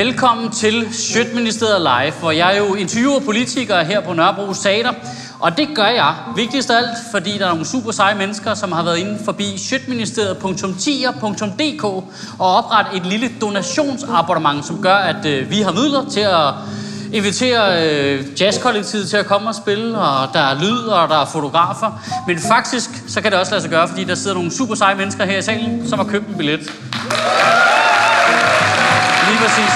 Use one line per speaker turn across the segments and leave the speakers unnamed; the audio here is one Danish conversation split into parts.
Velkommen til Sjøtministeriet Live, hvor jeg jo interviewer politikere her på Nørrebro Teater. Og det gør jeg, vigtigst af alt, fordi der er nogle super seje mennesker, som har været inde forbi sjøtministeriet.tier.dk og oprettet et lille donationsabonnement, som gør, at øh, vi har midler til at invitere øh, jazzkollektivet til at komme og spille, og der er lyd, og der er fotografer. Men faktisk, så kan det også lade sig gøre, fordi der sidder nogle super seje mennesker her i salen, som har købt en billet. Yeah! Præcis.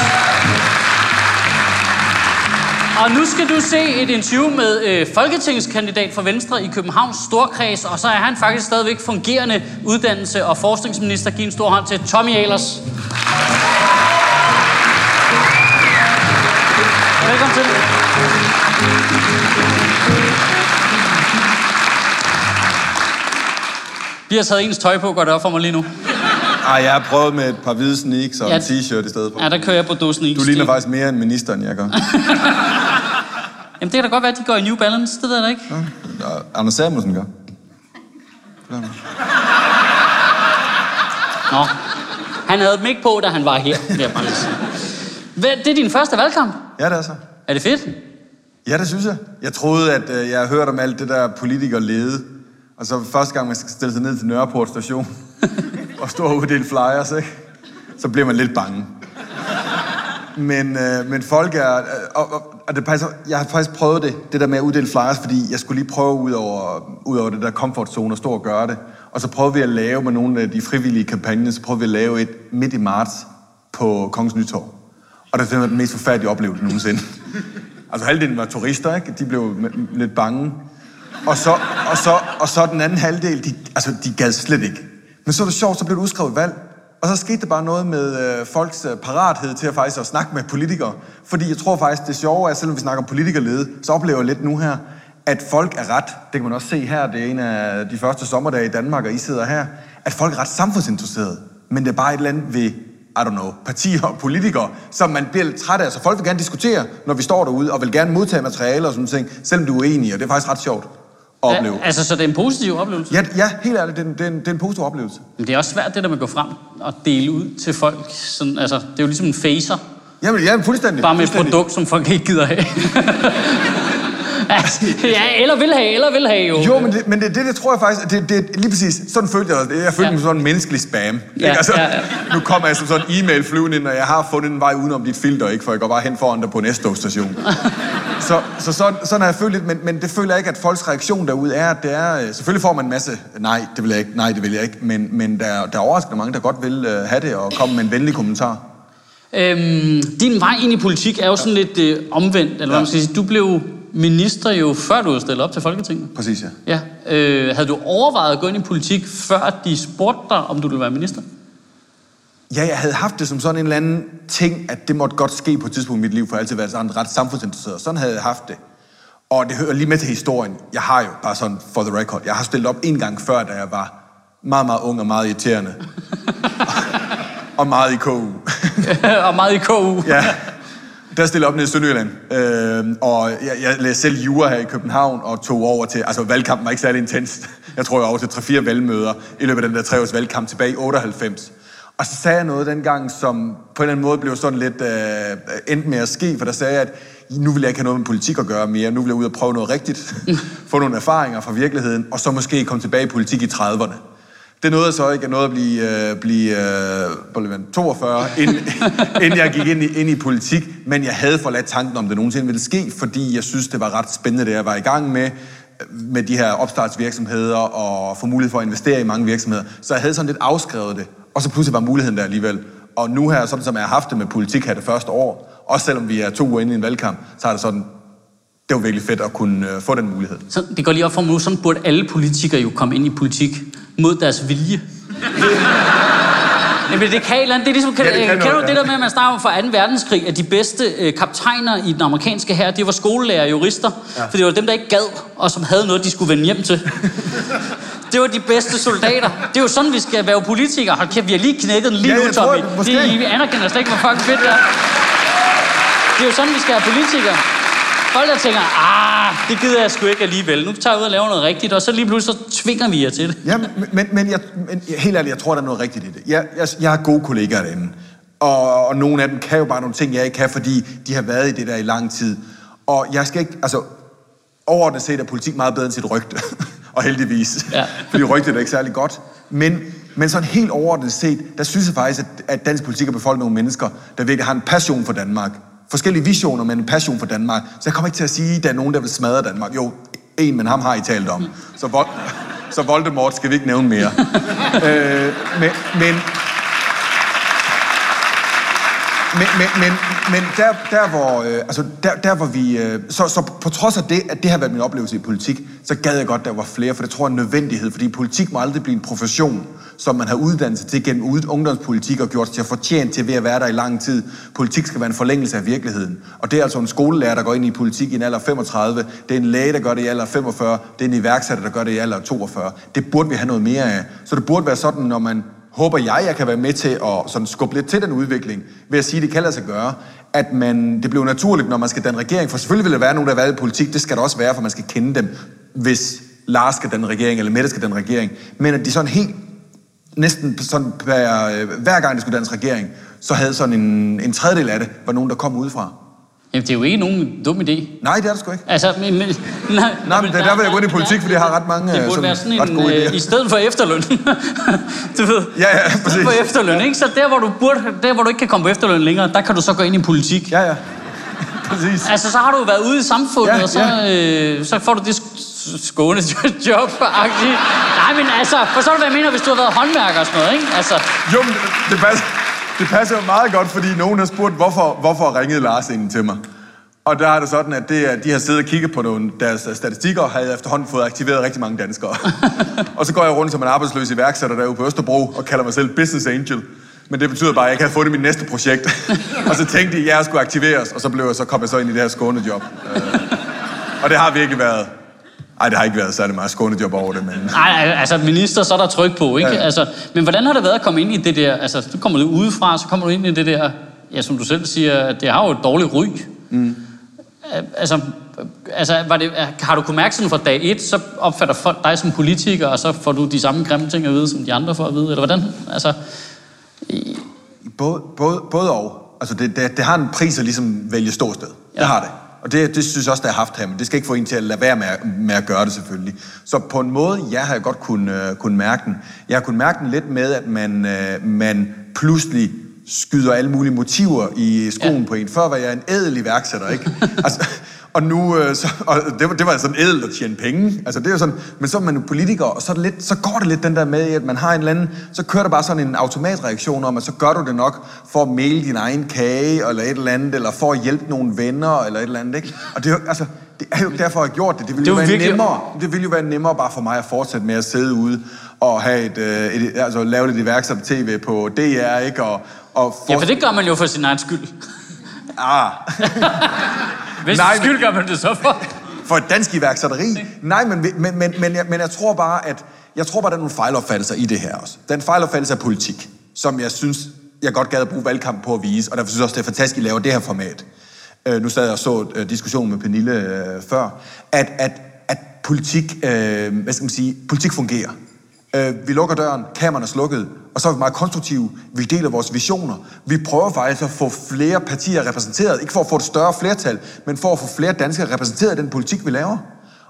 Og nu skal du se et interview med øh, folketingskandidat for Venstre i Københavns Storkreds, og så er han faktisk stadigvæk fungerende uddannelse- og forskningsminister. Giv en stor hånd til Tommy Ahlers. Velkommen til. Vi har taget ens tøj på, går det op for mig lige nu.
Ej, jeg har prøvet med et par hvide sneaks og
Ja.
en t-shirt i stedet for.
Ja, der kører jeg på dåsen
Du ligner faktisk mere end ministeren, jeg gør.
Jamen, det kan da godt være, at de går i New Balance. Det ved jeg da ikke.
Og Anders Samuelsen gør.
Nå. Han havde dem ikke på, da han var her, vil jeg bare sige. Det er din første valgkamp.
Ja, det er så.
Er det fedt?
Ja, det synes jeg. Jeg troede, at øh, jeg har hørt om alt det der politikerlede. Og så første gang, man skal stille sig ned til Nørreport station og stå og uddele flyers, ikke? så bliver man lidt bange. Men, øh, men folk er... Øh, og, og, og det passer, faktisk, jeg har faktisk prøvet det, det der med at uddele flyers, fordi jeg skulle lige prøve ud over, ud over det der comfort zone og stå og gøre det. Og så prøvede vi at lave med nogle af de frivillige kampagner, så prøvede vi at lave et midt i marts på Kongens Nytorv. Og det var den mest forfærdelige oplevelse nogensinde. Altså halvdelen var turister, ikke? De blev m- lidt bange. Og så, og så, og så den anden halvdel, de, altså, de gad slet ikke. Men så er det sjovt, så blev det udskrevet valg. Og så skete der bare noget med øh, folks øh, parathed til at faktisk at snakke med politikere. Fordi jeg tror faktisk, det sjove er, at selvom vi snakker om politikerlede, så oplever jeg lidt nu her, at folk er ret, det kan man også se her, det er en af de første sommerdage i Danmark, og I sidder her, at folk er ret samfundsinteresserede. Men det er bare et eller andet ved, I don't know, partier og politikere, som man bliver lidt træt af. Så folk vil gerne diskutere, når vi står derude, og vil gerne modtage materiale og sådan ting, selvom du er uenig, og det er faktisk ret sjovt opleve.
Ja, altså, så det er en positiv oplevelse?
Ja, ja helt ærligt, det er, en, det, er en, det er en positiv oplevelse.
Men det er også svært, det der med at gå frem og dele ud til folk. Sådan, altså, det er jo ligesom en facer,
Jamen, ja, fuldstændig.
bare med et
fuldstændig.
produkt, som folk ikke gider have. Altså, ja, eller vil have, eller vil have jo.
Jo, men det, men det, det, det tror jeg faktisk, det, det, lige præcis, sådan følte jeg det. Jeg følte
Ja.
mig som sådan en menneskelig spam.
Ja,
ikke? altså,
ja, ja.
Nu kommer jeg som sådan en e-mail flyvende ind, og jeg har fundet en vej udenom dit filter, ikke? for jeg går bare hen foran dig på en S-togstation. så så sådan, sådan har jeg følt lidt, men, men det føler jeg ikke, at folks reaktion derude er, at det er, øh, selvfølgelig får man en masse, nej, det vil jeg ikke, nej, det vil jeg ikke, men, men der, er- der er overraskende mange, der godt vil uh, have det og komme med en venlig kommentar.
Øhm, din vej ind i politik er jo sådan lidt øh, omvendt, eller hvad
Ja.
man skal sige. Du blev minister jo før du var stillet op til Folketinget.
Præcis, ja.
Ja. Øh, havde du overvejet at gå ind i politik, før de spurgte dig, om du ville være minister?
Ja, jeg havde haft det som sådan en eller anden ting, at det måtte godt ske på et tidspunkt i mit liv, for jeg har altid været sådan ret samfundsinteresseret. Sådan havde jeg haft det. Og det hører lige med til historien. Jeg har jo, bare sådan for the record, jeg har stillet op en gang før, da jeg var meget, meget ung og meget irriterende. og meget i KU.
og meget i KU.
ja. Der stillede op nede i Sønderjylland. Øh, og jeg, jeg læste selv jura her i København og tog over til... Altså, valgkampen var ikke særlig intens. Jeg tror, jeg var over til 3-4 valgmøder i løbet af den der tre års valgkamp tilbage i 98. Og så sagde jeg noget dengang, som på en eller anden måde blev sådan lidt øh, endt med at ske, for der sagde jeg, at nu vil jeg ikke have noget med politik at gøre mere. Nu vil jeg ud og prøve noget rigtigt. Få nogle erfaringer fra virkeligheden, og så måske komme tilbage i politik i 30'erne. Det nåede jeg så ikke. Jeg nåede at blive, øh, blive øh, hvor blev man, 42, inden, inden jeg gik ind i, ind i politik. Men jeg havde forladt tanken om, det nogensinde ville ske, fordi jeg synes, det var ret spændende, det jeg var i gang med med de her opstartsvirksomheder og få mulighed for at investere i mange virksomheder. Så jeg havde sådan lidt afskrevet det, og så pludselig var muligheden der alligevel. Og nu her, sådan som jeg har haft det med politik her det første år, også selvom vi er to uger inde i en valgkamp, så er det sådan, det var virkelig fedt at kunne øh, få den mulighed.
Så det går lige op for mig nu, sådan burde alle politikere jo komme ind i politik. Mod deres vilje. Jamen, det kan et eller andet. Det er ligesom, kan,
Ja, det kan
kan
noget,
du det
ja.
der med, at man snakker fra 2. verdenskrig, at de bedste øh, kaptajner i den amerikanske her, det var skolelærer og jurister. Ja. For det var dem, der ikke gad, og som havde noget, de skulle vende hjem til. Det var de bedste soldater. Det er jo sådan, vi skal være politikere. Hold kæft, vi har lige knækket den lige
Ja,
nu,
tror,
Tommy.
måske.
Det, I anerkender slet ikke, hvor fucking fedt det er. Det er jo sådan, vi skal have politikere. Folk, der tænker, ah, det gider jeg sgu ikke alligevel. Nu tager jeg ud og laver noget rigtigt, og så lige pludselig så tvinger vi jer til det.
Ja, men, men, jeg, men helt ærligt, jeg tror, der er noget rigtigt i det. Jeg, jeg, jeg har gode kollegaer derinde, og, og nogle af dem kan jo bare nogle ting, jeg ikke kan, fordi de har været i det der i lang tid. Og jeg skal ikke, altså, overordnet set er politik meget bedre end sit rygte, og heldigvis.
Ja.
Fordi rygtet er ikke særlig godt. Men, men sådan helt overordnet set, der synes jeg faktisk, at, at dansk politik er befolket nogle mennesker, der virkelig har en passion for Danmark. Forskellige visioner, men en passion for Danmark. Så jeg kommer ikke til at sige, at der er nogen, der vil smadre Danmark. Jo, en, men ham har I talt om. Så, Vol- så Voldemort skal vi ikke nævne mere. øh, men, men, men, men, men, men der, der, hvor, øh, altså der, der, hvor vi... Øh, så, så på trods af det, at det har været min oplevelse i politik, så gad jeg godt, at der var flere, for det tror jeg er en nødvendighed, fordi politik må aldrig blive en profession, som man har uddannelse til gennem ungdomspolitik og gjort sig til at fortjent til ved at være der i lang tid. Politik skal være en forlængelse af virkeligheden. Og det er altså en skolelærer, der går ind i politik i en alder 35. Det er en læge, der gør det i alder 45. Det er en iværksætter, der gør det i alder 42. Det burde vi have noget mere af. Så det burde være sådan, når man håber jeg, jeg kan være med til at sådan skubbe lidt til den udvikling, ved at sige, at det kan lade sig gøre, at man, det bliver naturligt, når man skal danne regering, for selvfølgelig vil der være nogen, der har været i politik, det skal der også være, for man skal kende dem, hvis Lars skal danne regering, eller Mette skal danne regering, men at de sådan helt, næsten sådan hver, øh, hver gang, der skulle dannes regering, så havde sådan en, en tredjedel af det, var nogen, der kom udefra.
Jamen, det er jo ikke nogen dum idé.
Nej, det er det sgu ikke.
Altså, men, men, nej,
Nej, men det er derfor, jeg går ind i politik, fordi jeg har ret mange,
Det
øh,
burde
sådan
være sådan
ret
en,
gode
øh,
idéer.
i stedet for efterløn. du ved,
Ja, ja,
i stedet
præcis.
for efterløn, ikke? Så der hvor, du burde, der, hvor du ikke kan komme på efterløn længere, der kan du så gå ind i politik.
Ja, ja. Præcis.
Altså, så har du været ude i samfundet,
Ja,
og så, øh, så får du det sk- skåne job -agtigt. Nej, men altså, forstår du, hvad jeg mener, hvis du har været håndværker og sådan noget, ikke? Altså,
Jo, men det- det passer, det passer jo meget godt, fordi nogen har spurgt, hvorfor, hvorfor ringede Lars ind til mig. Og der er det sådan, at det, er- de har siddet og kigget på nogle, deres statistikker, og havde efterhånden fået aktiveret rigtig mange danskere. og så går jeg rundt som en arbejdsløs iværksætter derude på Østerbro, og kalder mig selv Business Angel. Men det betyder bare, at jeg kan få det i mit næste projekt. og så tænkte de, at jeg skulle aktiveres, og så, blev jeg, så kom jeg så ind i det her skånejob. Øh, og det har virkelig været... Ej, det har ikke været særlig meget skånejob over det, men...
nej, altså, minister, så er der tryk på, ikke?
Ja.
Altså, men hvordan har det været at komme ind i det der, altså, så kommer du udefra, så kommer du ind i det der, ja, som du selv siger, at det har jo et dårligt ry. Mm. Altså, altså var det, har du kunnet mærke sådan fra dag et, så opfatter folk dig som politiker, og så får du de samme grimme ting at vide, som de andre får at vide, eller hvordan? Altså,
Både, både, både og. Altså, det, det, det har en pris at ligesom vælge ståsted. Ja. Det har det. Og det, det synes jeg også, det har haft her, men det skal ikke få en til at lade være med, at- med at gøre det selvfølgelig. Så på en måde, ja, har jeg godt kunnet, uh, kunne mærke den. Jeg har kunnet mærke den lidt med, at man, uh, man pludselig skyder alle mulige motiver i skoen. Ja. på en. Før var jeg en ædel iværksætter, ikke? altså, og nu, øh, så, og det, var, det var sådan ædelt at tjene penge. Altså, det er jo sådan, men så er man politiker, og så, er det lidt, så går det lidt den der med, at man har en eller anden, så kører der bare sådan en automatreaktion om, at så gør du det nok for at male din egen kage, eller et eller andet, eller for at hjælpe nogle venner, eller et eller andet, ikke? Og det er jo, altså, det er jo derfor, jeg har gjort det. Det ville
Det
jo være
virkelig-
nemmere. Det ville jo være nemmere bare for mig at fortsætte med at sidde ude og have et, øh, et, altså, lave lidt iværksætter-tv på DR, ikke? Og, og
ja, for det gør man jo for sin egen skyld.
Ah,
Hvis
Nej,
skyld gør man det så for.
For et dansk iværksætteri? Nej, men, men, men, men, jeg, men jeg tror bare, at jeg tror bare, der er nogle fejlopfattelser i det her også. Den fejlopfattelse af politik, som jeg synes, jeg godt gad at bruge valgkamp på at vise, og derfor synes jeg også, det er fantastisk, at I laver det her format. Øh, nu sad jeg og så øh, diskussionen med Pernille øh, før, at, at, at politik, øh, hvad skal man sige, politik fungerer. Øh, vi lukker døren, kameraerne er slukket, og så er vi meget konstruktive. Vi deler vores visioner. Vi prøver faktisk at få flere partier repræsenteret. Ikke for at få et større flertal, men for at få flere danskere repræsenteret i den politik, vi laver.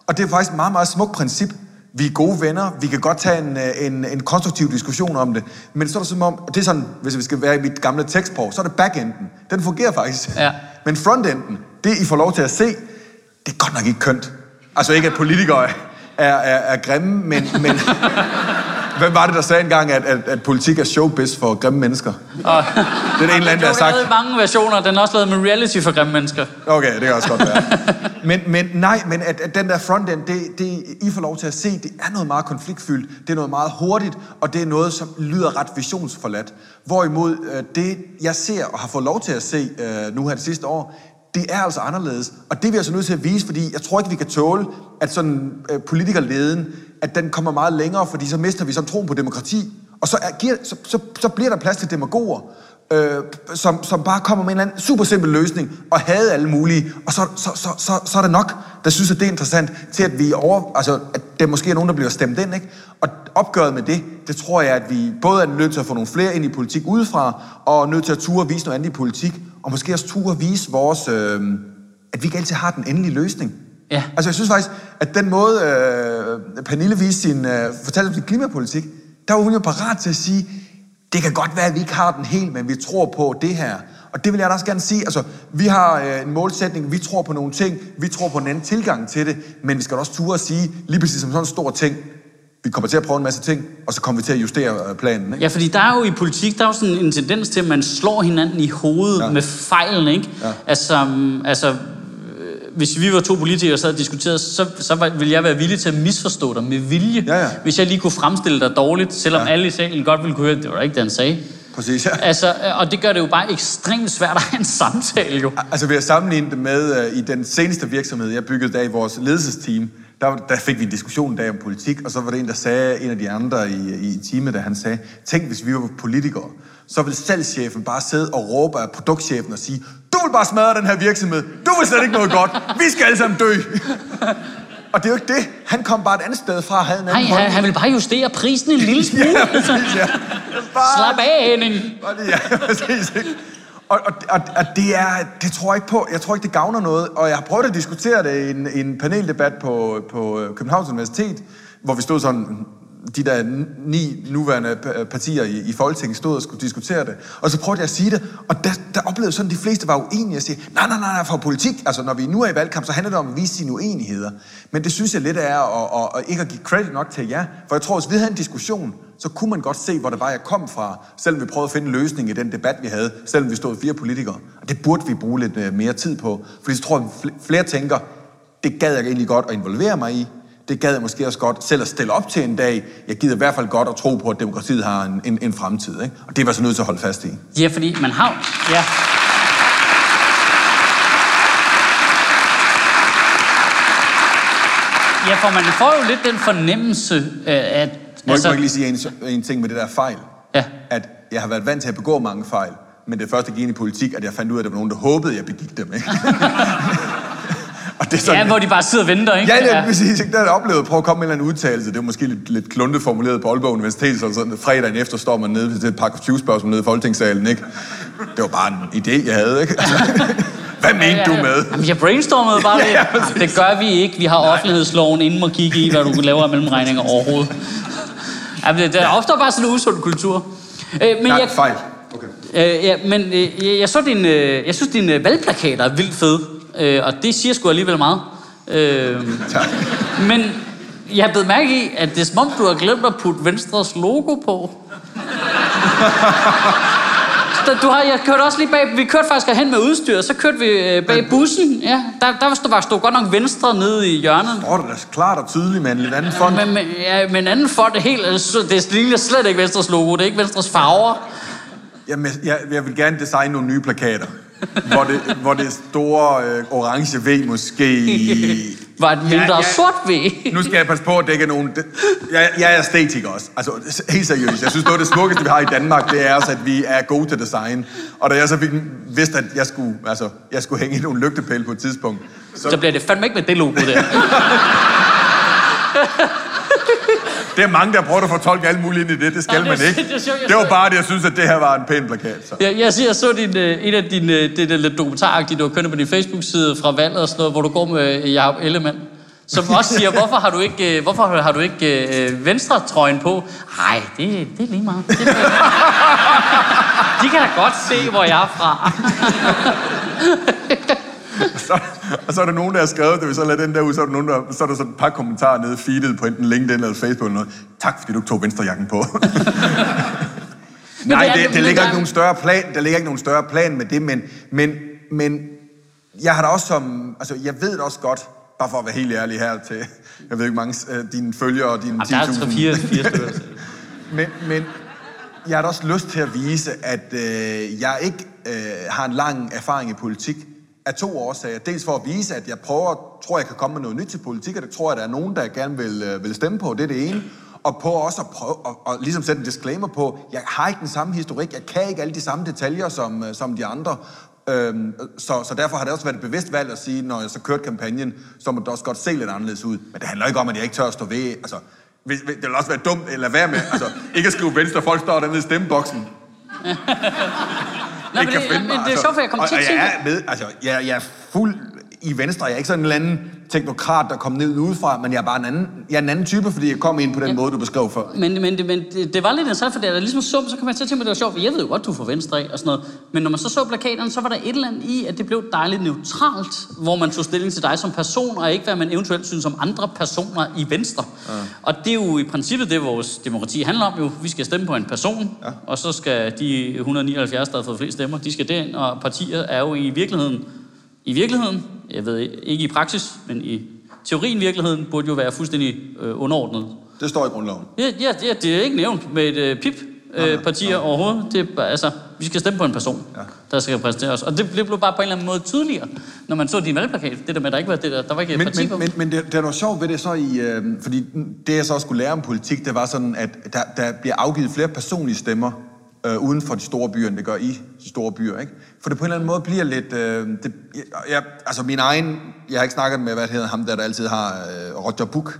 Og det er faktisk et meget, meget smukt princip. Vi er gode venner. Vi kan godt tage en, øh, en, en konstruktiv diskussion om det. Men så er det som om, og det er sådan, hvis vi skal være i mit gamle tekstsprog, så er det backenden. Den fungerer faktisk.
Ja.
Men frontenden, det I får lov til at se, det er godt nok ikke kønt. Altså ikke, at politikere er, er, er grimme, men, men, Hvem var det, der sagde engang, at, at, at politik er showbiz for grimme mennesker?
Og,
Det er det en eller anden, der har
den er
sagt.
lavet i mange versioner. Den er også lavet med reality for grimme mennesker.
Okay, det kan også godt være. Men, men nej, men at, at den der frontend, det, det, I får lov til at se, det er noget meget konfliktfyldt, det er noget meget hurtigt, og det er noget, som lyder ret visionsforladt. Hvorimod øh, det, jeg ser og har fået lov til at se øh, nu her det sidste år, det er altså anderledes. Og det er vi altså nødt til at vise, fordi jeg tror ikke, vi kan tåle, at sådan øh, politikerleden, at den kommer meget længere, fordi så mister vi sådan troen på demokrati. Og så, er, giver, så, så, så bliver der plads til demagoger, øh, som, som bare kommer med en eller anden super simpel løsning, og havde alle mulige, og så, så, så, så, så er det nok, der synes, at det er interessant, til at vi over, altså, at der måske er nogen, der bliver stemt ind, ikke? Og opgøret med det, det tror jeg, at vi både er nødt til at få nogle flere ind i politik udefra, og nødt til at ture og vise noget andet i politik, og måske også ture og vise vores, øh, at vi ikke altid har den endelige løsning.
Ja.
Altså, jeg synes faktisk, at den måde, øh, Pernille viste sin, øh, fortalte om sin klimapolitik, der var hun jo parat til at sige, det kan godt være, at vi ikke har den helt, men vi tror på det her. Og det vil jeg da også gerne sige. Altså, vi har øh, en målsætning, vi tror på nogle ting, vi tror på en anden tilgang til det, men vi skal også ture at sige, lige præcis som sådan en stor ting, vi kommer til at prøve en masse ting, og så kommer vi til at justere øh, planen. Ikke?
Ja, fordi der er jo i politik, der er jo sådan en tendens til, at man slår hinanden i hovedet
Ja.
med fejlen, ikke?
Ja.
Altså, um, altså, hvis vi var to politikere, der sad og diskuterede, så, så var- ville jeg være villig til at misforstå dig med vilje.
Ja, ja.
Hvis jeg lige kunne fremstille dig dårligt, selvom
Ja.
alle i salen godt ville kunne høre, det var ikke det, han sagde.
Præcis, ja.
Altså, og det gør det jo bare ekstremt svært at have en samtale, jo.
Altså ved at sammenligne det med uh, i den seneste virksomhed, jeg byggede der i vores ledelsesteam, der, der fik vi en diskussion en dag om politik, og så var det en, der sagde, en af de andre i, i teamet, der han sagde, tænk hvis vi var politikere, så ville salgschefen bare sidde og råbe af produktchefen og sige, vil bare smadre den her virksomhed, du vil slet ikke noget godt, vi skal alle sammen dø. og det er jo ikke det. Han kom bare et andet sted fra og havde en
Nej,
anden
han,
holdning.
han vil bare justere prisen en lille smule.
Ja, præcis, ja. Bare-
Slap af, Henning.
Bare lige, ja, præcis, ikke? Og, og, og, og det, er, det tror jeg ikke på. Jeg tror ikke, det gavner noget. Og jeg har prøvet at diskutere det i en, i en paneldebat på, på øh, Københavns Universitet, hvor vi stod sådan, de der ni nuværende partier i, i Folketinget stod og skulle diskutere det. Og så prøvede jeg at sige det, og der, der oplevede sådan, at de fleste var uenige og sagde, nej, nej, nej, nej, for politik, altså når vi nu er i valgkamp, så handler det om at vise sine uenigheder. Men det synes jeg lidt er at, at, at ikke at give credit nok til jer. For jeg tror, hvis vi havde en diskussion, så kunne man godt se, hvor det var, jeg kom fra, selvom vi prøvede at finde en løsning i den debat, vi havde, selvom vi stod fire politikere. Og det burde vi bruge lidt øh, mere tid på, fordi så tror jeg, flere tænker, det gad jeg egentlig godt at involvere mig i, det gad jeg måske også godt selv at stille op til en dag. Jeg gider i hvert fald godt at tro på, at demokratiet har en, en, en fremtid. Ikke? Og det var så nødt til at holde fast i.
Ja, fordi man har... Ja. Ja, for man får jo lidt den fornemmelse, øh, at...
Må altså, jeg ikke lige sige en, en ting med det der fejl?
Ja.
At jeg har været vant til at begå mange fejl, men det første, jeg gik ind i politik, at jeg fandt ud af, at der var nogen, der håbede, jeg begik dem. Ikke? og det er sådan,
ja, hvor de bare sidder og venter, ikke?
Ja, det er præcis. ikke? Det har jeg oplevet at prøve at komme med en eller anden udtalelse. Det var måske lidt, lidt kluntet formuleret på Aalborg Universitet, så sådan, fredagen efter står man nede til et pakke 20 spørgsmål nede i Folketingssalen, ikke? Det var bare en idé, jeg havde, ikke? Altså, hvad mente du med?
Jamen, jeg brainstormede bare
Ja,
lidt.
ja, præcis.
det gør vi ikke. Vi har offentlighedsloven inden må kigge i, hvad du laver af mellemregninger overhovedet. Jamen, det- der opstår bare sådan en usund kultur. Øh, men
Nej,
jeg,
fejl. Okay.
Øh, ja, men øh, jeg, jeg så din, øh, jeg synes, dine valgplakater er vildt fede, øh, og det siger sgu alligevel meget. Øh,
Tak.
men jeg blev mærke i, at det er som om, du har glemt at putte Venstres logo på. Du har, jeg kørte også lige bag, vi kørte faktisk hen med udstyr, så kørte vi øh, bag bussen. Ja, der, der stod, stod godt nok Venstre nede i hjørnet.
Åh, det er klart og tydeligt med en lidt anden fond.
Men, men, ja, men anden for det helt, altså, det ligner slet ikke Venstres logo, det er ikke Venstres farver.
Jamen, jeg, jeg vil gerne designe nogle nye plakater, hvor det, hvor det store øh, orange V måske...
Var et mindre
Ja, ja.
sort ved.
Nu skal jeg passe på, at det ikke er nogen... Det, jeg, jeg er æstetiker også. Altså, helt seriøst. Jeg synes, noget af det smukkeste, vi har i Danmark, det er også, at vi er gode til design. Og da jeg så fik vidst, at jeg skulle, altså, jeg skulle hænge i nogle lygtepæle på et tidspunkt, så,
Så bliver det fandme ikke med det logo der.
det er mange, der har prøvet at fortolke alt muligt ind i det. Det skal
Nå, det
man
er-
ikke.
det jeg
Det var bare det, jeg synes, at det her var en pæn plakat. Så.
Jeg, jeg, jeg så din, øh, en af dine, øh, det der lidt dokumentaragtige, du har kørt på din Facebook-side fra valget og sådan noget, hvor du går med øh, Jacob Ellemann. Som også siger, hvorfor har du ikke, hvorfor har du ikke øh, venstre-trøjen på? Nej, det, det er lige meget. Det er, de kan da godt se, hvor jeg er fra.
og, så, og så er der nogen, der har skrevet det, hvis så lader den der ud, så er der, nogen, der, så er der sådan et par kommentarer nede i feedet på enten LinkedIn eller Facebook eller noget. Tak, fordi du tog venstrejakken på. Nej, det, det, det ligger ikke nogen større plan, der ligger ikke nogen større plan med det, men, men, men jeg har da også som, altså jeg ved det også godt, bare for at være helt ærlig her til, jeg ved ikke mange, uh, dine følgere og dine 10.000.
Der er altså fire, fire stykker.
men, men jeg har da også lyst til at vise, at øh, jeg ikke øh, har en lang erfaring i politik af to årsager. Dels for at vise, at jeg prøver, tror jeg kan komme med noget nyt til politik, og det tror jeg, der er nogen, der gerne vil, øh, vil stemme på. Det er det ene. Og på også at prøve at, at, at ligesom sætte en disclaimer på, jeg har ikke den samme historik, jeg kan ikke alle de samme detaljer som, øh, som de andre. Øhm, så, så derfor har det også været et bevidst valg at sige, når jeg så kørte kampagnen, så må det også godt se lidt anderledes ud. Men det handler ikke om, at jeg ikke tør at stå ved. Altså, det vil også være dumt, eller være med, altså, ikke at skrive venstre, folk står dernede i stemmeboksen.
Nej, men det, finde mig, det er altså. sjovt, for jeg kommer til at tænke...
Jeg er med, altså, jeg, jeg er fuld i Venstre. Jeg er ikke sådan en eller anden teknokrat, der kom ned udefra, men jeg er bare en anden, jeg er en anden type, fordi jeg kom ind på den ja. måde, du beskrev før.
Men, men, det, men det, det var lidt interessant, for det er ligesom sum, så kan man til at tænke, at det var sjovt, for jeg ved jo godt, du er fra Venstre af og sådan noget. Men når man så så plakaterne, så var der et eller andet i, at det blev dejligt neutralt, hvor man tog stilling til dig som person, og ikke hvad man eventuelt synes om andre personer i Venstre. Ja. Og det er jo i princippet det, vores demokrati handler om jo. Vi skal stemme på en person, ja. og så skal de 179, der har fået flest stemmer, de skal derind, og partier er jo i virkeligheden i virkeligheden, jeg ved ikke i praksis, men i teorien virkeligheden, burde jo være fuldstændig øh, underordnet.
Det står i grundloven.
Ja, ja, ja det er ikke nævnt med et øh, pip øh, partier overhovedet. Det er, altså, vi skal stemme på en person, ja. der skal repræsentere os. Og det, det blev bare på en eller anden måde tydeligere, når man så din valgplakat. Det der med, at der ikke var, det der, der var ikke
men,
parti
men, men, men det, det var sjovt ved det så i... Øh, fordi det, jeg så skulle lære om politik, det var sådan, at der, der bliver afgivet flere personlige stemmer øh, uden for de store byer, end det gør i store byer. Ikke? For det på en eller anden måde bliver lidt... Øh, det, jeg, altså min egen... Jeg har ikke snakket med, hvad hedder ham, der, der altid har... Øh, Roger Buch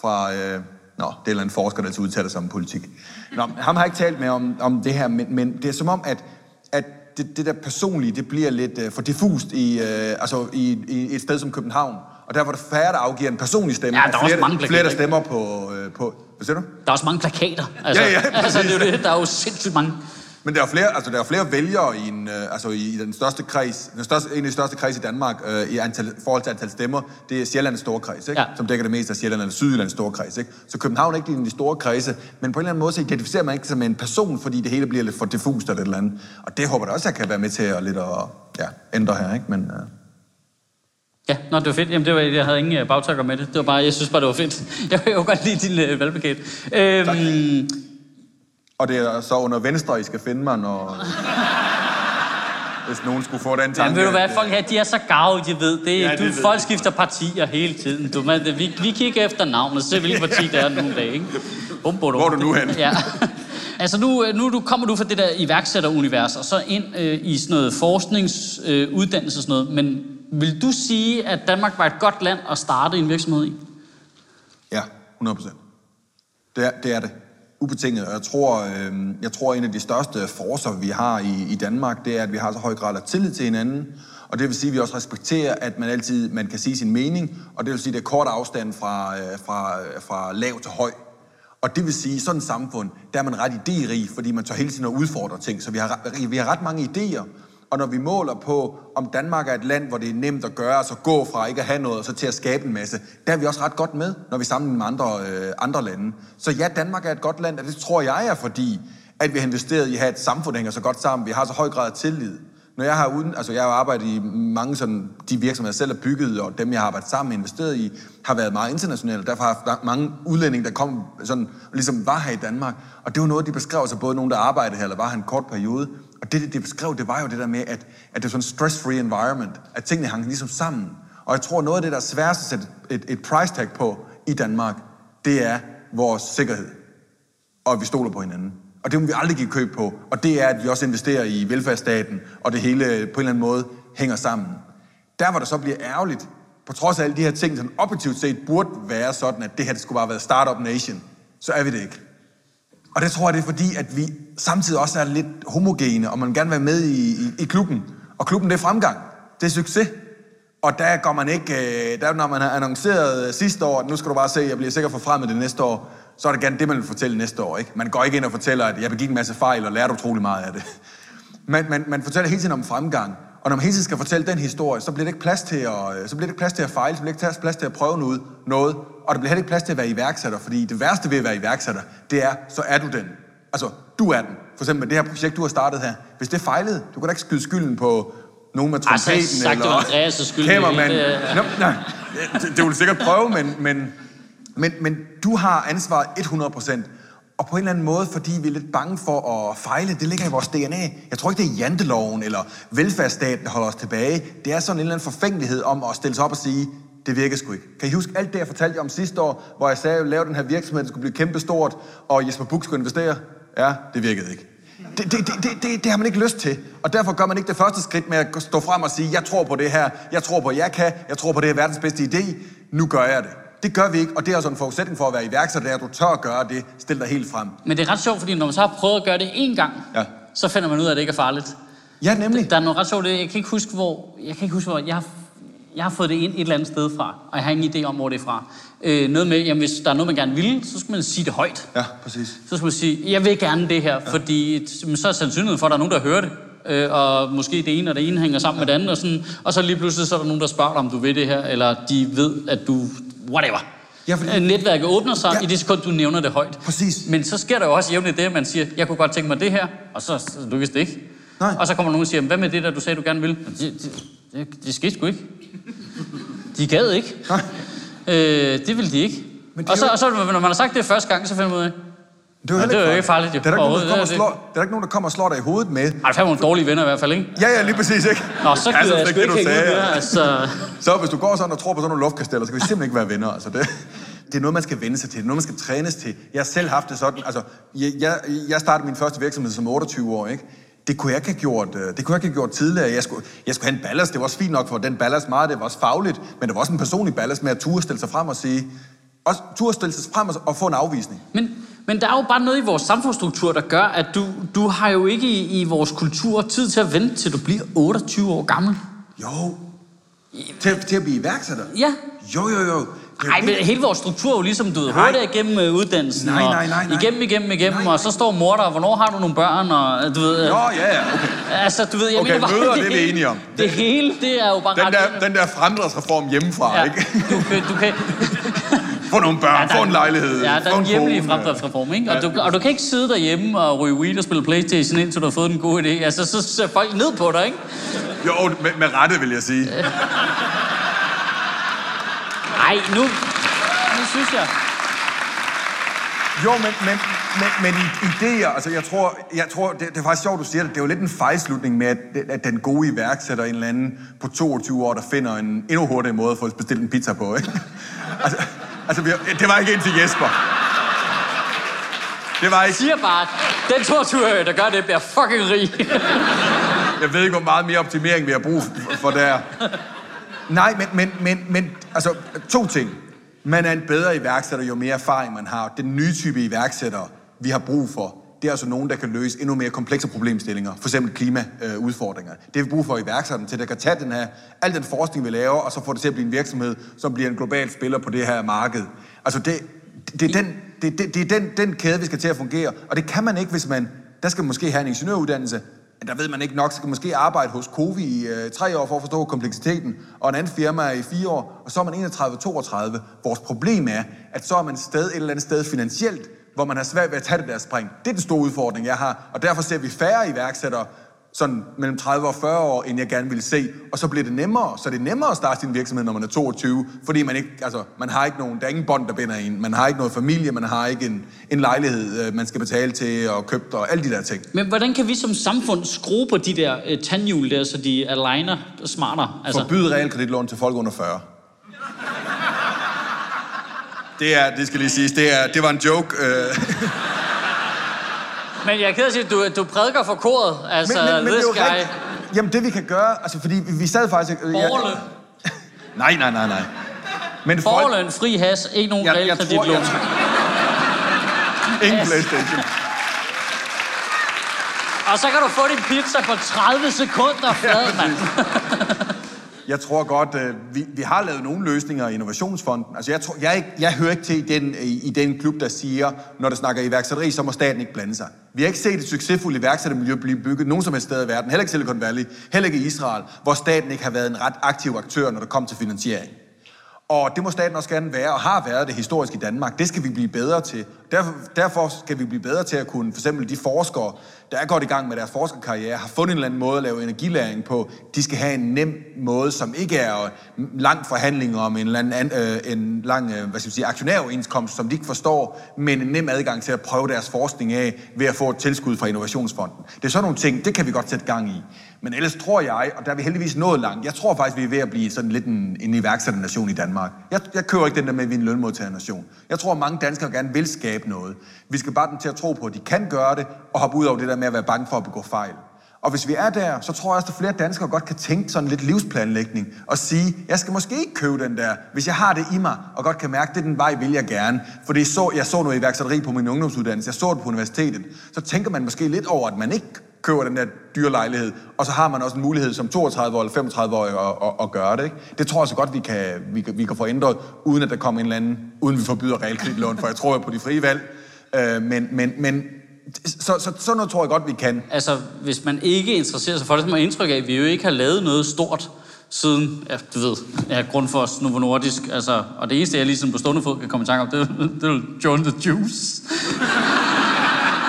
fra... Øh, Nå, det er en eller anden forsker, der altid udtaler sig om politik. Nå, ham har jeg ikke talt med om, om det her, men, men det er som om, at, at det, det der personlige, det bliver lidt øh, for diffust i, øh, altså i, i et sted som København. Og derfor er der færre, der afgiver en personlig stemme,
ja, der
og flere,
også mange
flere, der stemmer på, øh, på... Hvad siger du?
Der er også mange plakater. Altså,
ja, ja,
altså, det er jo det. Der er jo sindssygt mange.
Men der er flere, altså der er flere vælgere i, en, øh, altså i den største kreds, den største, en af de største kreds i Danmark øh, i antal, forhold til antal stemmer, det er Sjællands store kreds, ikke? Ja. som dækker det meste af Sjælland eller Sydjyllands store kreds. Ikke? Så København er ikke en af de store kredse, men på en eller anden måde så identificerer man ikke som en person, fordi det hele bliver lidt for diffust eller et eller andet. Og det håber jeg også, jeg kan være med til at lidt at, ja, ændre her. Ikke? Men, uh...
Ja, nå, det var fedt. Jamen, det var, jeg havde ingen øh, bagtakker med det. Det var bare, jeg synes bare, det var fedt. Jeg jo godt lide din uh, valgplakat. Øhm,
og det er så under venstre, I skal finde mig, når... hvis nogen skulle få den tanke.
Jamen, ved du hvad, folk her, de er så gave, de ved. Det, ja, det du, ved folk skifter partier hele tiden. Du, man, vi, vi kigger efter navnet, så hvilket parti det er nogle dage, ikke?
Bum, bum, Hvor er du nu hen?
Ja. Altså nu, nu du, kommer du fra det der iværksætterunivers, og så ind øh, i sådan noget forskningsuddannelse øh, og sådan noget. Men vil du sige, at Danmark var et godt land at starte en virksomhed i?
Ja, 100 procent. Det er, det er det ubetinget. Og jeg tror, øh, jeg tror, en af de største forser, vi har i, i Danmark, det er, at vi har så høj grad af tillid til hinanden. Og det vil sige, at vi også respekterer, at man altid man kan sige sin mening. Og det vil sige, at det er kort afstand fra, øh, fra, øh, fra lav til høj. Og det vil sige, at sådan et samfund, der er man ret idérig, fordi man tør hele tiden at udfordre ting. Så vi har, vi har ret mange idéer, og når vi måler på, om Danmark er et land, hvor det er nemt at gøre, altså gå fra ikke at have noget, og så til at skabe en masse, der er vi også ret godt med, når vi sammenligner med andre, øh, andre lande. Så ja, Danmark er et godt land, og det tror jeg er fordi, at vi har investeret i at have et samfund, der hænger så godt sammen. Vi har så høj grad af tillid. Når jeg har uden, altså jeg har arbejdet i mange sådan, de virksomheder, jeg selv har bygget, og dem, jeg har arbejdet sammen med investeret i, har været meget internationale. Derfor har jeg haft mange udlændinge, der kom, sådan, ligesom var her i Danmark. Og det var noget, de beskrev sig, både nogen, der arbejdede her, eller var her en kort periode. Og det, det beskrev, det var jo det der med, at, at det er sådan en stress-free environment, at tingene hang ligesom sammen. Og jeg tror, noget af det, der er sværest at sætte et, et price tag på i Danmark, det er vores sikkerhed. Og at vi stoler på hinanden. Og det må vi aldrig give køb på. Og det er, at vi også investerer i velfærdsstaten, og det hele på en eller anden måde hænger sammen. Der, hvor der så bliver ærgerligt, på trods af alle de her ting, som objektivt set burde være sådan, at det her det skulle bare være startup nation, så er vi det ikke. Og det tror jeg, det er fordi, at vi samtidig også er lidt homogene, og man gerne vil være med i, i, i klubben. Og klubben, det er fremgang. Det er succes. Og der går man ikke, øh, der når man har annonceret øh, sidste år, at nu skal du bare se, jeg bliver sikkert forfremmet det næste år, så er det gerne det, man vil fortælle næste år. Ikke? Man går ikke ind og fortæller, at jeg begik en masse fejl og lærte utrolig meget af det. Man, man, man fortæller hele tiden om fremgang. Og når man hele tiden skal fortælle den historie, så bliver det ikke plads til at, øh, så bliver det ikke plads til at fejle, så bliver det ikke plads til at prøve noget, noget, og der bliver heller ikke plads til at være iværksætter, fordi det værste ved at være iværksætter, det er, så er du den. Altså, du er den. For eksempel med det her projekt, du har startet her. Hvis det fejlede, du kan da ikke skyde skylden på nogen med
Altså,
trompeten
sagt, det
eller
Andreas' skyld, det hele, det-
Nå, nej, det, det vil sikkert prøve, men, men, men, men du har ansvaret 100%. Og på en eller anden måde, fordi vi er lidt bange for at fejle, det ligger i vores DNA. Jeg tror ikke, det er janteloven eller velfærdsstaten, der holder os tilbage. Det er sådan en eller anden forfængelighed om at stille sig op og sige, det virker sgu ikke. Kan I huske alt det, jeg fortalte jer om sidste år, hvor jeg sagde, at jeg lavede den her virksomhed, der skulle blive kæmpestort, og Jesper Buch skulle investere? Ja, det virkede ikke. Det, det, det, det, det, det har man ikke lyst til. Og derfor gør man ikke det første skridt med at stå frem og sige, jeg tror på det her, jeg tror på, at jeg kan, jeg tror på, det er verdens bedste idé, nu gør jeg det. Det gør vi ikke, og det er altså en forudsætning for at være iværksætter, det er, at du tør at gøre det, stil dig helt frem.
Men det er ret sjovt, fordi når man så har prøvet at gøre det én gang,
Ja.
så finder man ud af, at det ikke er farligt.
Ja, nemlig.
Der er noget ret sjovt. Jeg kan ikke huske, hvor... Jeg kan ikke huske, hvor... Jeg har, jeg har fået det ind et eller andet sted fra, og jeg har ingen idé om, hvor det er fra. Øh, noget med, jamen, hvis der er noget, man gerne vil, så skal man sige det højt.
Ja, præcis.
Så skal man sige, jeg vil gerne det her, ja. fordi så er sandsynligheden for, at der er nogen, der hører det. Øh, og måske det ene og det ene hænger sammen ja. med det andet, og, sådan, og så lige pludselig så er der nogen, der spørger dig, om du vil det her, eller de ved, at du... Whatever.
Ja, fordi-
Øh, Netværket åbner sig
ja.
i det sekund, du nævner det højt.
Præcis.
Men så sker der jo også jævnligt det, at man siger, jeg kunne godt tænke mig det her, og så, så lykkes det ikke.
Nej.
Og så kommer nogen og siger, hvad med det der, du sagde, du gerne vil? Det, det, det, det skete sgu ikke. De gad ikke.
Nej.
Øh, det vil de ikke.
Men det
Og så,
jo-
og så, når man har sagt det første gang, så finder man ud af,
Det er jo,
Ja,
heller
det er jo ikke farligt, jo.
Det er der ikke nogen, der kommer, og slår, der er ikke nogen, der kommer og slår dig i hovedet med.
ej, der er nogle dårlige venner i hvert fald, ikke?
Ja, ja, lige præcis, ikke?
Nå, så gider
Altså,
jeg
det
sgu ikke hænge ud mere, altså.
Så hvis du går sådan og tror på sådan nogle luftkasteller, så kan vi simpelthen ikke være venner. Altså det, det er noget, man skal vende sig til. Det er noget, man skal trænes til. Jeg har selv haft det sådan. Altså, jeg, jeg, jeg startede min første virksomhed som 28 år, ikke? Det kunne jeg ikke have gjort, øh, det kunne jeg ikke have gjort tidligere. Jeg skulle, jeg skulle have en ballast. Det var også fint nok for den ballast meget. Det var også fagligt. Men det var også en personlig ballast med at turde stille sig frem og sige... Også turde stille sig frem og, og få en afvisning.
Men, men der er jo bare noget i vores samfundsstruktur, der gør, at du, du har jo ikke i, i vores kultur tid til at vente, til du bliver 28 år gammel.
Jo. Til, til at blive iværksætter?
Ja.
Jo, jo, jo. Det
Nej, men
det.
hele vores struktur er jo ligesom, du ved, hurtigt igennem øh, uddannelsen.
Nej,
og
nej, nej, nej.
Igennem, igennem, igennem,
Nej, nej.
og så står mor der, og hvornår har du nogle børn, og øh, du ved...
Nå, ja, ja, okay.
Altså, du ved, jeg
Okay,
mener bare,
mødre, det er vi enige om.
Det hele, det er jo bare
Den
ret...
der, den der fremdriftsreform hjemmefra,
ja,
ikke?
du, kan, du kan...
Få nogle børn,
der
få
er-
en lejlighed.
Ja, der
få
er en hjemlig fremdriftsreform, ikke? Og,
Ja.
du, og du kan ikke sidde derhjemme og ryge weed og spille Playstation, indtil du har fået en god idé. Altså, så ser folk ned på dig, ikke?
Jo, med, med rette, vil jeg sige.
Nej, nu... Nu synes jeg...
Jo, men, men, men, men idéer, altså jeg tror, jeg tror det, det er faktisk sjovt, du siger det, det er jo lidt en fejlslutning med, at, at den gode iværksætter en eller anden på 22 år, der finder en endnu hurtigere måde at få bestilt en pizza på, ikke? Altså, altså vi har- det var ikke en til Jesper. Det var
Jeg
ikke,
siger bare, at den 22 der gør det, bliver fucking rig.
jeg ved ikke, hvor meget mere optimering vi har brug for, for der. Nej, men, men, men, men altså, to ting. Man er en bedre iværksætter, jo mere erfaring man har. Den nye type iværksættere, vi har brug for, det er altså nogen, der kan løse endnu mere komplekse problemstillinger. For eksempel klimaudfordringer. Det har vi brug for iværksætterne til, der kan tage den her, al den forskning, vi laver, og så få det til at blive en virksomhed, som bliver en global spiller på det her marked. Altså, det, det er, den, det, det, det er den, den kæde, vi skal til at fungere. Og det kan man ikke, hvis man... Der skal man måske have en ingeniøruddannelse, der ved man ikke nok, så kan måske arbejde hos Covi i øh, tre år for at forstå kompleksiteten, og en anden firma i fire år, og så er man 31-32. Vores problem er, at så er man sted, et eller andet sted finansielt, hvor man har svært ved at tage det der spring. Det er den store udfordring, jeg har, og derfor ser vi færre iværksættere, sådan mellem 30 og 40 år, end jeg gerne ville se. Og så bliver det nemmere, så det er nemmere at starte sin virksomhed, når man er 22, fordi man ikke, altså, man har ikke nogen, der er ingen bånd, der binder en. Man har ikke noget familie, man har ikke en, en lejlighed, øh, man skal betale til og købe og alle de der ting.
Men hvordan kan vi som samfund skrue på de der øh, tandhjul der, så de aligner smartere?
Altså. Forbyd realkreditlån til folk under 40. Det er, det skal lige siges, det, er, det var en joke. Øh.
Men jeg er ked af at sige, du, du prædiker for koret. Altså,
Men, men, men det er
guy.
rigtigt. Jamen det vi kan gøre, altså fordi vi, vi sad faktisk... øh, jeg-. Nej, nej, nej, nej. Men folk...
Borgerløn, fri has, ikke nogen
Jeg, jeg tror, jeg. Ingen
Yes.
Playstation.
Og så kan du få din pizza på 30 sekunder flad, mand.
Jeg tror godt, øh, vi, vi har lavet nogle løsninger i Innovationsfonden. Altså, jeg, tror, jeg, ikke, jeg hører ikke til i den, i, i den klub, der siger, når der snakker iværksætteri, så må staten ikke blande sig. Vi har ikke set et succesfuldt iværksættermiljø blive bygget nogen som helst sted i verden, heller ikke Silicon Valley, heller ikke i Israel, hvor staten ikke har været en ret aktiv aktør, når det kom til finansiering. Og det må staten også gerne være, og har været det historisk i Danmark. Det skal vi blive bedre til. Derfor, derfor skal vi blive bedre til at kunne, for eksempel de forskere, der er godt i gang med deres forskerkarriere, har fundet en eller anden måde at lave energilæring på. De skal have en nem måde, som ikke er lang forhandling om en, eller anden, øh, en lang øh, hvad skal jeg sige, aktionæroverenskomst, som de ikke forstår, men en nem adgang til at prøve deres forskning af ved at få et tilskud fra Innovationsfonden. Det er sådan nogle ting, det kan vi godt sætte gang i. Men ellers tror jeg, og der er vi heldigvis nået langt, jeg tror faktisk, vi er ved at blive sådan lidt en, en iværksætternation i Danmark. Jeg, jeg kører ikke den der med, at vi er en lønmodtagernation. Jeg tror, mange danskere gerne vil skabe noget. Vi skal bare dem til at tro på, at de kan gøre det, og hoppe ud over det der med at være bange for at begå fejl. Og hvis vi er der, så tror jeg også, at flere danskere godt kan tænke sådan lidt livsplanlægning og sige, jeg skal måske ikke købe den der, hvis jeg har det i mig, og godt kan mærke, at det er den vej, vil jeg gerne. Fordi så, jeg så noget iværksætteri på min ungdomsuddannelse, jeg så det på universitetet. Så tænker man måske lidt over, at man ikke køber den der dyre lejlighed, og så har man også en mulighed som 32 eller 35 år at, at, at gøre det. Ikke? Det tror jeg så godt, vi kan, vi, kan, vi kan få ændret, uden at der kommer en eller anden, uden vi forbyder realkreditlån, for jeg tror på de frie valg. Øh, men, men, men så, så, sådan noget tror jeg godt, vi kan.
Altså, hvis man ikke interesserer sig for det, så må man indtryk af, at vi jo ikke har lavet noget stort siden, ja, du ved, ja, Grundfos, Novo Nordisk, altså, og det eneste, jeg lige på stående fod kan komme i tanke om, det, det er John the Juice.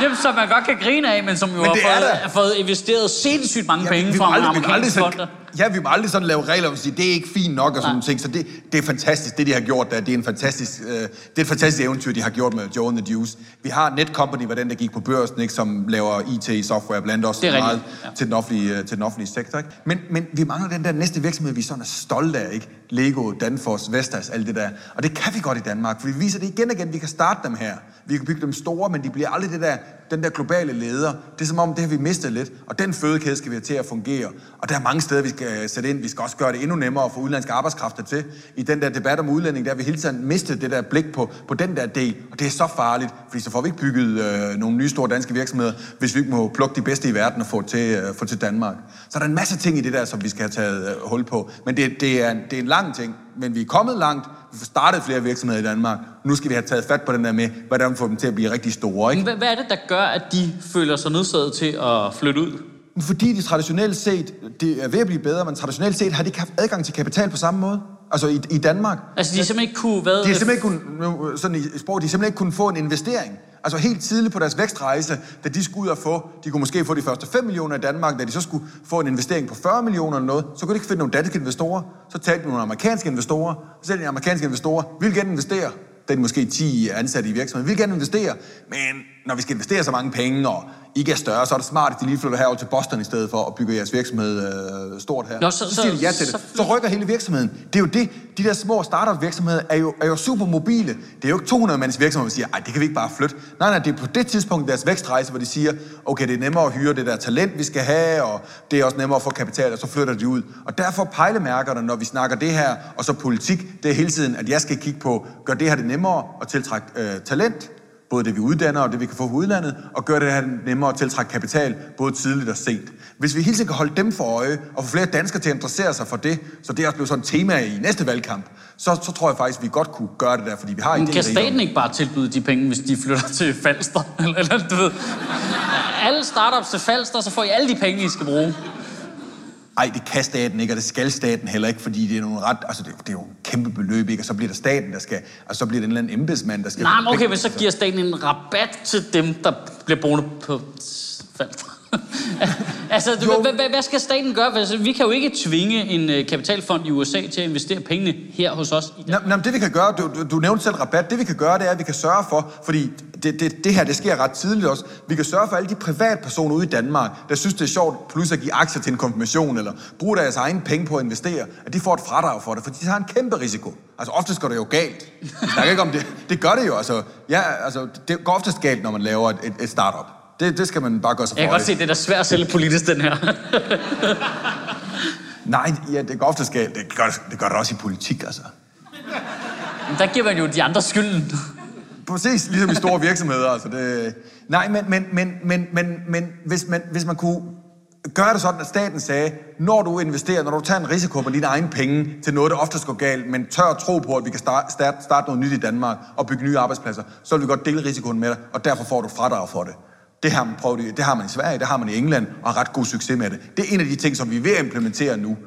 Jamen, som man godt kan grine af, men som jo men har fået, har fået investeret sindssygt mange ja, penge fra amerikanske fonder.
Ja, vi må aldrig sådan lave regler at sige, det er ikke fint nok og sådan nogle ting. Så det, det er fantastisk, det de har gjort der. Det er, en fantastisk, øh, det er et fantastisk eventyr, de har gjort med Joe and the Juice. Vi har Netcompany, var den, der gik på børsen, ikke, som laver IT-software, blandt også meget ja. til, den offentlige, øh, til den offentlige sektor. Ikke? Men, men vi mangler den der næste virksomhed, vi sådan er stolte af. Ikke? Lego, Danfoss, Vestas, alt det der. Og det kan vi godt i Danmark, for vi viser det igen og igen. Vi kan starte dem her. Vi kan bygge dem store, men de bliver aldrig det der, den der globale leder. Det er som om, det har vi mistet lidt. Og den fødekæde skal vi have til at fungere. Og der er mange steder, vi skal øh, sætte ind. Vi skal også gøre det endnu nemmere at få udenlandske arbejdskræfter til. I den der debat om udlænding, der har vi hele tiden mistet det der blik på, på den der del. Og det er så farligt, fordi så får vi ikke bygget øh, nogle nye store danske virksomheder, hvis vi ikke må plukke de bedste i verden og få til, øh, få til Danmark. Så der er en masse ting i det der, som vi skal have taget øh, hul på. Men det, det, er, det er en lang ting. Men vi er kommet langt. Vi får startet flere virksomheder i Danmark. Nu skal vi have taget fat på den der med, hvordan vi får dem til at blive rigtig store. Ikke?
Hvad er det, der gør, at de føler sig nødsaget til at flytte ud?
Fordi de traditionelt set, det er ved at blive bedre, men traditionelt set har de ikke haft adgang til kapital på samme måde. Altså i, i Danmark.
Altså de har simpelthen ikke kunne... Hvad?
De har simpelthen ikke kunne, sådan i sprog, de har simpelthen ikke kunne få en investering. Altså helt tidligt på deres vækstrejse, da de skulle ud og få, de kunne måske få de første 5 millioner i Danmark, da de så skulle få en investering på 40 millioner eller noget, så kunne de ikke finde nogle danske investorer. Så talte de nogle amerikanske investorer, så sagde de amerikanske investorer, vil gerne investere. Da de måske 10 ansatte i virksomheden, vil gerne investere, men når vi skal investere så mange penge, og ikke er større, så er det smart, at de lige flytter herover til Boston i stedet for at bygge jeres virksomhed øh, stort her.
Nå, så, så, siger de ja til
det. Så, så rykker hele virksomheden. Det er jo det. De der små startup virksomheder er jo, er jo super mobile. Det er jo ikke 200 mands virksomheder, der siger, ej, det kan vi ikke bare flytte. Nej, nej, det er på det tidspunkt deres vækstrejse, hvor de siger, okay, det er nemmere at hyre det der talent, vi skal have, og det er også nemmere at få kapital, og så flytter de ud. Og derfor pejlemærkerne, når vi snakker det her, og så politik, det er hele tiden, at jeg skal kigge på, gør det her det nemmere at tiltrække øh, talent, både det, vi uddanner og det, vi kan få fra udlandet, og gøre det her nemmere at tiltrække kapital, både tidligt og sent. Hvis vi hele tiden kan holde dem for øje, og få flere danskere til at interessere sig for det, så det også bliver sådan et tema i næste valgkamp, så, så tror jeg faktisk, at vi godt kunne gøre det der, fordi vi har
Men kan staten ikke bare tilbyde de penge, hvis de flytter til Falster? eller, eller du ved, alle startups til Falster, så får I alle de penge, I skal bruge.
Ej, det kan staten ikke, og det skal staten heller ikke, fordi det er nogle ret, altså det, det er jo kæmpe beløb, ikke? Og så bliver der staten, der skal, og så bliver det en eller anden embedsmand, der skal...
Nej, men okay, men så giver staten en rabat til dem, der bliver boende på altså, hvad, hvad, hvad skal staten gøre? Altså, vi kan jo ikke tvinge en uh, kapitalfond i USA til at investere pengene her hos os.
I Nå, det vi kan gøre, du, du, du nævnte selv rabat, det vi kan gøre, det er, at vi kan sørge for, fordi det, det, det her, det sker ret tidligt også. Vi kan sørge for alle de privatpersoner ude i Danmark, der synes, det er sjovt pludselig at give aktier til en konfirmation, eller bruge deres egen penge på at investere, at de får et fradrag for det, for de har en kæmpe risiko. Altså ofte går det jo galt. Jeg ikke om det. Det gør det jo. Altså, ja, altså, det går oftest galt, når man laver et, et, et startup. Det, det skal man bare gøre sig for
Jeg kan godt se, det er da svært at sælge politisk, den her.
Nej, ja, det går oftest galt. Det gør, det gør det også i politik, altså.
Men der giver man jo de andre skylden
præcis ligesom i store virksomheder. Altså det, nej, men, men, men, men, men, men hvis, man, hvis man kunne gøre det sådan, at staten sagde, når du investerer, når du tager en risiko på dine egne penge til noget, der oftest går galt, men tør at tro på, at vi kan starte, starte, starte noget nyt i Danmark og bygge nye arbejdspladser, så vil vi godt dele risikoen med dig, og derfor får du fradrag for det. Det har man, prøvet, det har man i Sverige, det har man i England, og har ret god succes med det. Det er en af de ting, som vi er ved at implementere nu.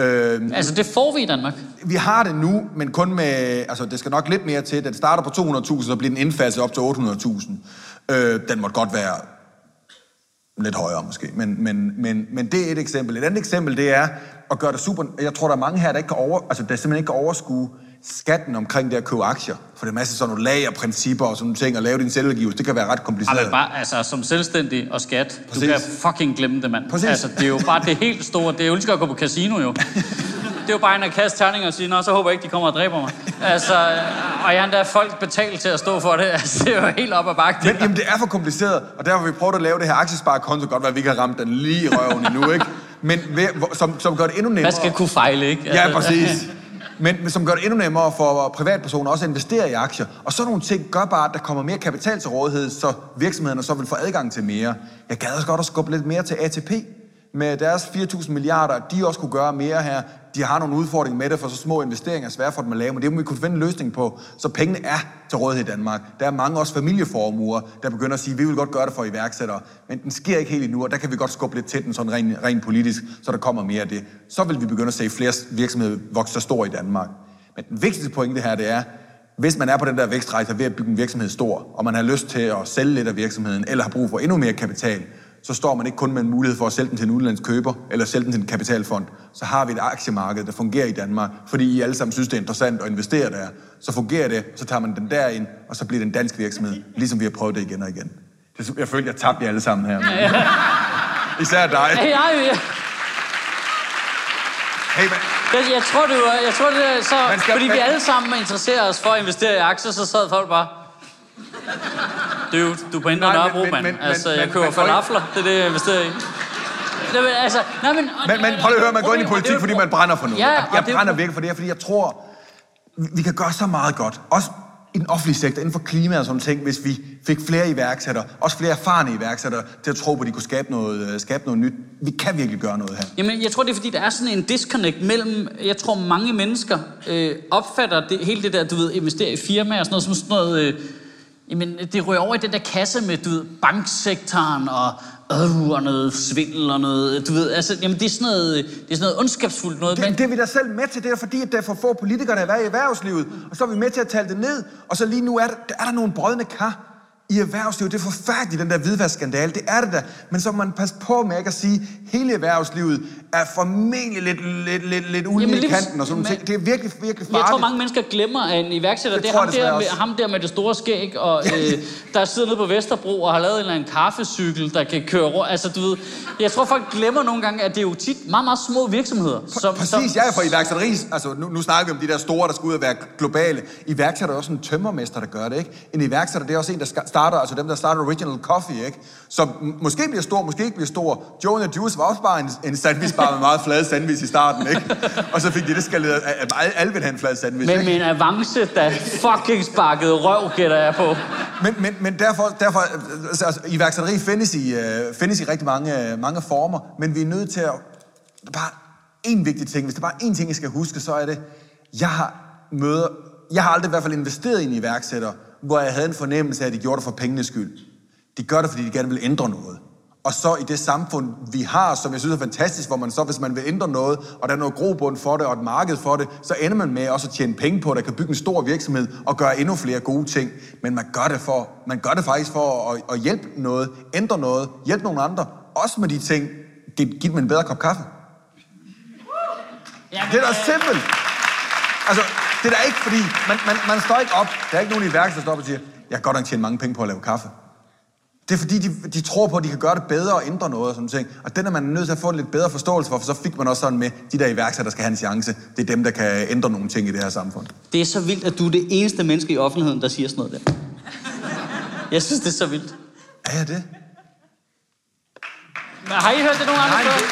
Øh, altså, det får vi i Danmark?
Vi har det nu, men kun med... Altså, det skal nok lidt mere til. Den starter på 200.000, så bliver den indfaset op til 800.000. Øh, den måtte godt være lidt højere måske, men, men, men, men det er et eksempel. Et andet eksempel, det er at gøre det super... Jeg tror, der er mange her, der, ikke kan over, altså, der simpelthen ikke kan overskue skatten omkring det at købe aktier. For det er masse sådan nogle lagerprincipper og sådan nogle ting, at lave din selvgivelse, det kan være ret kompliceret.
Ja, bare, altså, som selvstændig og skat, Præcis. du kan fucking glemme det, mand. Præcis. Altså, det er jo bare det helt store, det er jo lige at gå på casino, jo. det er jo bare en at kaste terninger og sige, nå, så håber jeg ikke, de kommer og dræber mig. Altså, og jeg har endda folk betalt til at stå for det. Altså, det er jo helt op ad bakke.
Men jamen, det er for kompliceret, og derfor har vi prøvet at lave det her aktiesparekonto. Godt være, vi ikke har ramt den lige i røven endnu, ikke? Men ved, som, som gør det endnu nemmere...
Hvad skal kunne fejle, ikke?
Altså, ja, præcis. Men som gør det endnu nemmere for privatpersoner også at investere i aktier. Og sådan nogle ting gør bare, at der kommer mere kapital til rådighed, så virksomhederne så vil få adgang til mere. Jeg gad også godt at skubbe lidt mere til ATP med deres 4.000 milliarder, de også kunne gøre mere her. De har nogle udfordringer med det, for så små investeringer er svære for dem at lave, men det må vi kunne finde en løsning på. Så pengene er til rådighed i Danmark. Der er mange også familieformuer, der begynder at sige, at vi vil godt gøre det for iværksættere, men den sker ikke helt endnu, og der kan vi godt skubbe lidt til den sådan rent, ren politisk, så der kommer mere af det. Så vil vi begynde at se flere virksomheder vokse så stor i Danmark. Men den vigtigste pointe her, det er, hvis man er på den der vækstrejse ved at bygge en virksomhed stor, og man har lyst til at sælge lidt af virksomheden, eller har brug for endnu mere kapital, så står man ikke kun med en mulighed for at sælge den til en udenlandsk køber, eller sælge den til en kapitalfond. Så har vi et aktiemarked, der fungerer i Danmark, fordi I alle sammen synes, det er interessant at investere der. Så fungerer det, så tager man den derind, og så bliver det en dansk virksomhed, ligesom vi har prøvet det igen og igen. Det, jeg følte, jeg tabte jer alle sammen her. Ja, ja. Især dig.
Ja, ja, ja.
Hey, man.
Jeg, jeg tror, det var, jeg tror, det er så, skal, fordi vi alle sammen interesserer os for at investere i aktier, så sad folk bare, Dude, du er på Indre Nørrebro, mand. Men, altså, men, jeg køber men, falafler. Det er det, jeg investerer i. Det, altså, nej, men,
men, men prøv at høre, man går ind i politik, fordi man brænder for noget. Ja, jeg det, brænder virkelig for det fordi jeg tror, vi kan gøre så meget godt. Også i den offentlige sektor, inden for klima og sådan ting, hvis vi fik flere iværksættere, også flere erfarne iværksættere, til at tro på, at de kunne skabe noget, øh, skabe noget nyt. Vi kan virkelig gøre noget her.
Jamen, jeg tror, det er fordi, der er sådan en disconnect mellem, jeg tror, mange mennesker øh, opfatter det, hele det der, du ved, investere i firmaer og sådan noget, som sådan noget, øh, Jamen, det rører over i den der kasse med, du ved, banksektoren og, øh, og noget svindel og noget, du ved, altså, jamen, det er sådan noget, det er sådan noget ondskabsfuldt noget.
Det, men... det er vi da selv med til, det er fordi, at der er for få politikere, der er i erhvervslivet, og så er vi med til at tale det ned, og så lige nu er der, er der nogle brødne kar, i erhvervslivet. Det er forfærdeligt, den der hvidvaskskandale. Det er det da. Men så må man passe på med ikke at sige, at hele erhvervslivet er formentlig lidt, lidt, lidt, lidt ulige i kanten og sådan noget. Det er virkelig, virkelig farligt.
Jeg tror, mange mennesker glemmer, at en iværksætter, det, det er ham der, med, ham der med det store skæg, og øh, der sidder nede på Vesterbro og har lavet en eller anden kaffecykel, der kan køre rundt. Altså, du ved, jeg tror, folk glemmer nogle gange, at det er jo tit meget, meget små virksomheder.
Som, Præcis, som, jeg er for iværksætteri. Altså, nu, nu snakker vi om de der store, der skal ud og være globale. Iværksætter er også en tømmermester, der gør det, ikke? En iværksætter, det er også en, der starter, altså dem, der starter Original Coffee, ikke? Som måske bliver stor, måske ikke bliver stor. Joe and Juice var også bare en, en sandwichbar med meget flade sandwich i starten, ikke? Og så fik de det skaleret, at alle vil have en flad sandwich,
Men min avance, der fucking sparkede røv, gætter jeg på.
Men, men, men derfor, derfor altså, altså, iværksætteri findes i, uh, findes i rigtig mange, mange former, men vi er nødt til at... Bare en vigtig ting, hvis der bare er én ting, jeg skal huske, så er det, jeg har møder, jeg har aldrig i hvert fald investeret i en iværksætter, hvor jeg havde en fornemmelse af, at de gjorde det for pengenes skyld. De gør det, fordi de gerne vil ændre noget. Og så i det samfund, vi har, som jeg synes er fantastisk, hvor man så, hvis man vil ændre noget, og der er noget grobund for det, og et marked for det, så ender man med også at tjene penge på det, kan bygge en stor virksomhed og gøre endnu flere gode ting. Men man gør det, for, man gør det faktisk for at, at hjælpe noget, ændre noget, hjælpe nogle andre. Også med de ting, give, give dem en bedre kop kaffe. det er da simpelt. Altså, det er da ikke, fordi man, man, man står ikke op. Der er ikke nogen i værket, der står op og siger, jeg kan godt nok tjene mange penge på at lave kaffe. Det er fordi, de, de tror på, at de kan gøre det bedre og ændre noget og sådan ting. Og den er man nødt til at få en lidt bedre forståelse for, for så fik man også sådan med, de der iværksætter, der skal have en chance. Det er dem, der kan ændre nogle ting i det her samfund.
Det er så vildt, at du er det eneste menneske i offentligheden, der siger sådan noget der. Jeg synes, det er så vildt.
Er jeg det?
Men har I hørt det nogen andre
nej, det,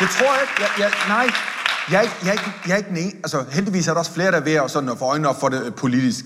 det tror jeg ikke. Jeg, jeg, nej, jeg er ikke, jeg ikke, jeg er ikke den Altså, heldigvis er der også flere, der er ved at, sådan, at få øjnene op for det øh, politisk.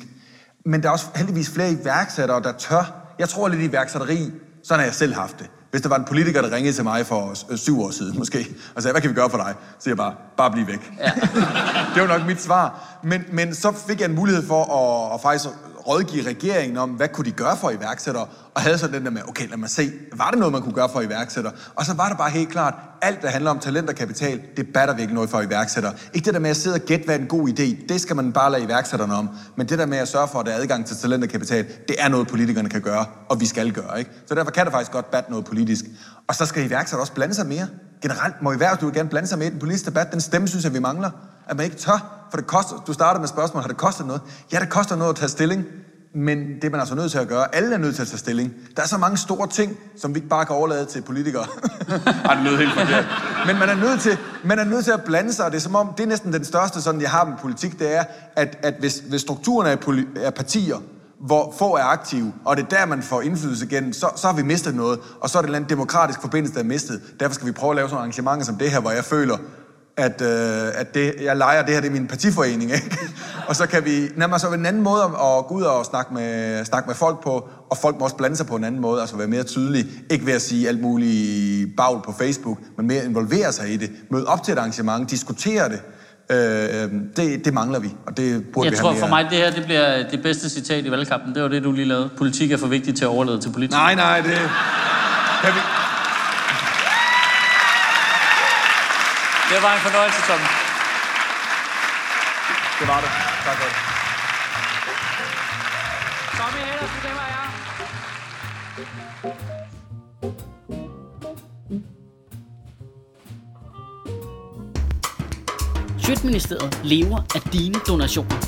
Men der er også heldigvis flere iværksættere, der tør. Jeg tror lidt i iværksætteri, Sådan har jeg selv haft det. Hvis der var en politiker, der ringede til mig for øh, syv år siden, måske, og sagde, hvad kan vi gøre for dig? Så siger jeg bare, bare bliv væk. Ja. det var nok mit svar. Men, men så fik jeg en mulighed for at, at faktisk rådgive regeringen om, hvad kunne de gøre for iværksættere, og havde så den der med, okay, lad mig se, var det noget, man kunne gøre for iværksættere? Og så var det bare helt klart, alt, der handler om talent og kapital, det batter vi ikke noget for iværksættere. Ikke det der med at sidde og gætte, hvad er en god idé, det skal man bare lade iværksætterne om. Men det der med at sørge for, at der er adgang til talent og kapital, det er noget, politikerne kan gøre, og vi skal gøre. Ikke? Så derfor kan det faktisk godt batte noget politisk. Og så skal iværksættere også blande sig mere. Generelt må iværksættere gerne blande sig mere i den politiske debat. Den stemme synes jeg, vi mangler. At man ikke tør, for det koster, du startede med spørgsmålet, har det kostet noget? Ja, det koster noget at tage stilling men det er man altså nødt til at gøre. Alle er nødt til at tage stilling. Der er så mange store ting, som vi ikke bare kan overlade til politikere. Ej, det lød helt forkert. Men man er, nødt til, man er nødt til at blande sig, og det er som om, det er næsten den største, sådan jeg har med politik, det er, at, at hvis, hvis strukturen er, poli- er partier, hvor få er aktive, og det er der, man får indflydelse igen, så, så har vi mistet noget, og så er det en demokratisk forbindelse, der er mistet. Derfor skal vi prøve at lave sådan nogle arrangementer som det her, hvor jeg føler, at, øh, at det, jeg leger, det her det er min partiforening, ikke? og så kan vi nærmere så en anden måde at gå ud og snakke med, snakke med folk på, og folk må også blande sig på en anden måde, altså være mere tydelige, ikke ved at sige alt muligt bagl på Facebook, men mere involvere sig i det, møde op til et arrangement, diskutere det, Øh, det, det mangler vi, og det burde
jeg
vi
tror
have
for mig, det her det bliver det bedste citat i valgkampen. Det var det, du lige lavede. Politik er for vigtigt til at overlade til politikere.
Nej, nej, det... Kan vi...
Det var en fornøjelse, Tom.
Det var det. Tak for det.
Tommy Hellers, det var jeg.
Sjøtministeriet lever af dine donationer.